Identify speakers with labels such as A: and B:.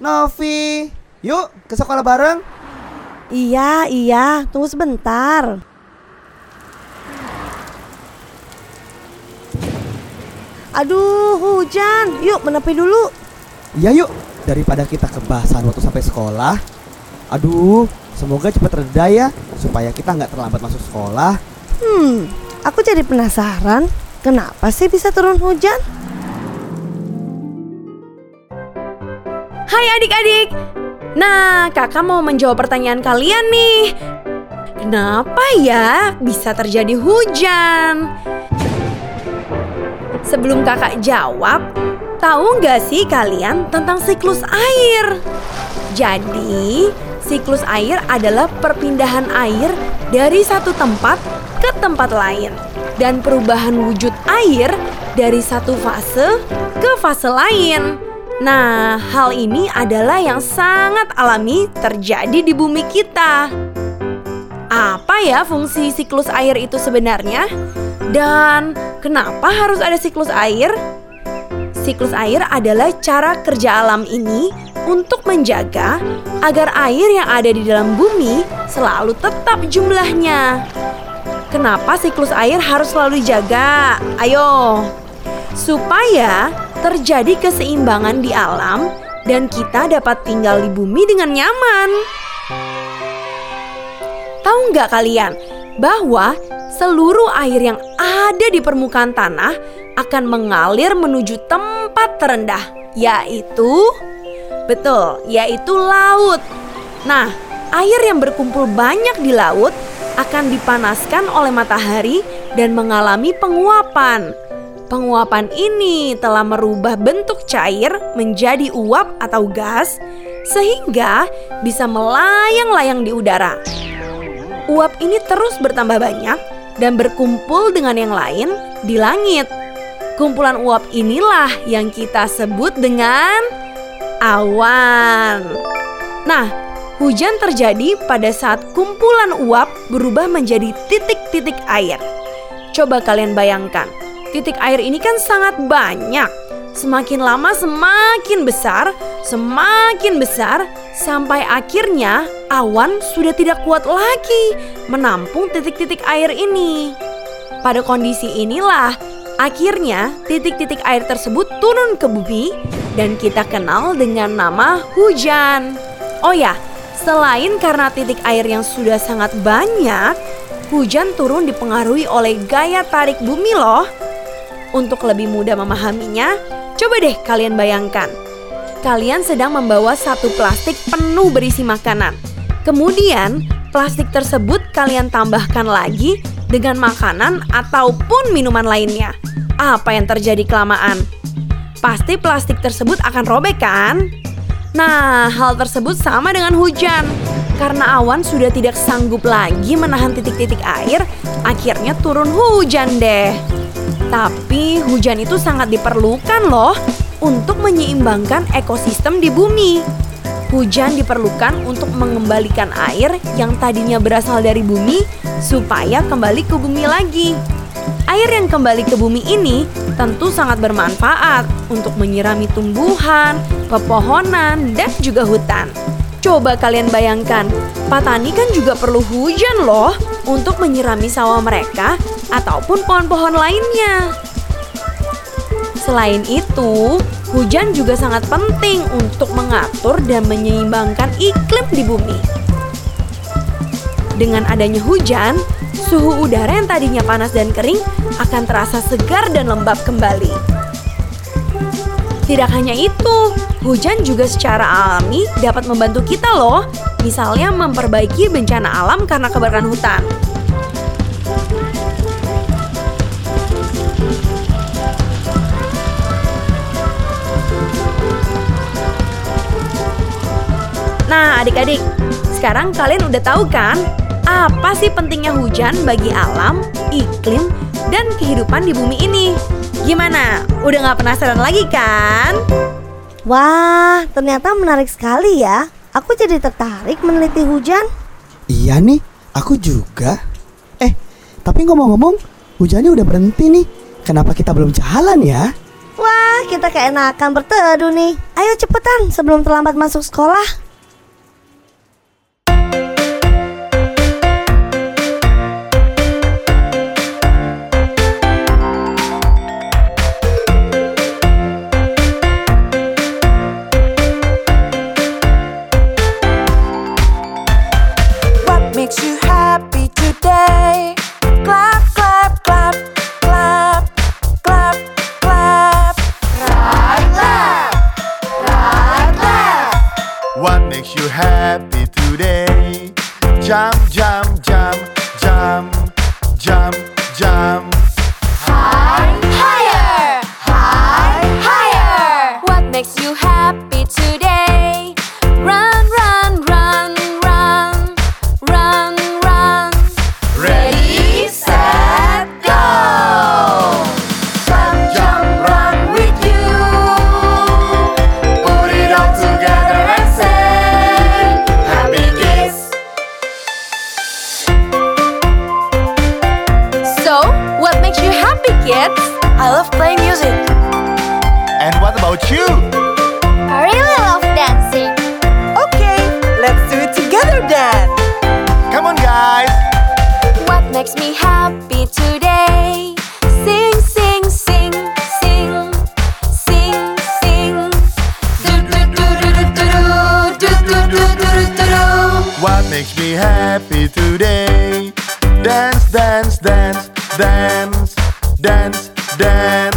A: Novi, yuk ke sekolah bareng.
B: Iya, iya, tunggu sebentar. Aduh, hujan. Yuk, menepi dulu.
A: Iya yuk, daripada kita kebasan waktu sampai sekolah. Aduh, semoga cepat reda ya, supaya kita nggak terlambat masuk sekolah.
B: Hmm, aku jadi penasaran. Kenapa sih bisa turun hujan?
C: Hai adik-adik. Nah, kakak mau menjawab pertanyaan kalian nih. Kenapa ya bisa terjadi hujan? Sebelum kakak jawab, tahu nggak sih kalian tentang siklus air? Jadi, siklus air adalah perpindahan air dari satu tempat ke tempat lain dan perubahan wujud air dari satu fase ke fase lain. Nah, hal ini adalah yang sangat alami terjadi di bumi kita. Apa ya fungsi siklus air itu sebenarnya? Dan kenapa harus ada siklus air? Siklus air adalah cara kerja alam ini untuk menjaga agar air yang ada di dalam bumi selalu tetap jumlahnya. Kenapa siklus air harus selalu dijaga? Ayo, supaya terjadi keseimbangan di alam dan kita dapat tinggal di bumi dengan nyaman. Tahu nggak kalian bahwa seluruh air yang ada di permukaan tanah akan mengalir menuju tempat terendah, yaitu betul, yaitu laut. Nah, air yang berkumpul banyak di laut akan dipanaskan oleh matahari dan mengalami penguapan. Penguapan ini telah merubah bentuk cair menjadi uap atau gas, sehingga bisa melayang-layang di udara. Uap ini terus bertambah banyak dan berkumpul dengan yang lain di langit. Kumpulan uap inilah yang kita sebut dengan awan. Nah, hujan terjadi pada saat kumpulan uap berubah menjadi titik-titik air. Coba kalian bayangkan, titik air ini kan sangat banyak. Semakin lama semakin besar, semakin besar, sampai akhirnya awan sudah tidak kuat lagi menampung titik-titik air ini. Pada kondisi inilah, akhirnya titik-titik air tersebut turun ke bumi dan kita kenal dengan nama hujan. Oh ya, selain karena titik air yang sudah sangat banyak, hujan turun dipengaruhi oleh gaya tarik bumi loh. Untuk lebih mudah memahaminya, coba deh kalian bayangkan. Kalian sedang membawa satu plastik penuh berisi makanan. Kemudian, plastik tersebut kalian tambahkan lagi dengan makanan ataupun minuman lainnya. Apa yang terjadi kelamaan? Pasti plastik tersebut akan robek kan? Nah, hal tersebut sama dengan hujan. Karena awan sudah tidak sanggup lagi menahan titik-titik air, akhirnya turun hujan deh. Tapi hujan itu sangat diperlukan loh untuk menyeimbangkan ekosistem di bumi. Hujan diperlukan untuk mengembalikan air yang tadinya berasal dari bumi supaya kembali ke bumi lagi. Air yang kembali ke bumi ini tentu sangat bermanfaat untuk menyirami tumbuhan, pepohonan, dan juga hutan. Coba kalian bayangkan, petani kan juga perlu hujan loh untuk menyirami sawah mereka ataupun pohon-pohon lainnya. Selain itu, hujan juga sangat penting untuk mengatur dan menyeimbangkan iklim di bumi. Dengan adanya hujan, suhu udara yang tadinya panas dan kering akan terasa segar dan lembab kembali. Tidak hanya itu, hujan juga secara alami dapat membantu kita loh, misalnya memperbaiki bencana alam karena kebakaran hutan. Nah, adik-adik, sekarang kalian udah tahu kan apa sih pentingnya hujan bagi alam, iklim, dan kehidupan di bumi ini? Gimana? Udah gak penasaran lagi kan?
B: Wah, ternyata menarik sekali ya. Aku jadi tertarik meneliti hujan.
A: Iya nih, aku juga. Eh, tapi ngomong-ngomong, hujannya udah berhenti nih. Kenapa kita belum jalan ya?
B: Wah, kita keenakan berteduh nih. Ayo cepetan sebelum terlambat masuk sekolah.
D: Makes you happy today?
E: Jump, jump, kids.
D: I love playing music.
E: And what about you?
B: I really love dancing.
D: Okay, let's do it together then.
E: Come on, guys.
C: What makes me happy today? Sing, sing, sing, sing, sing, sing.
E: What makes me happy today? Dance, dance, dance, dance dance, dance.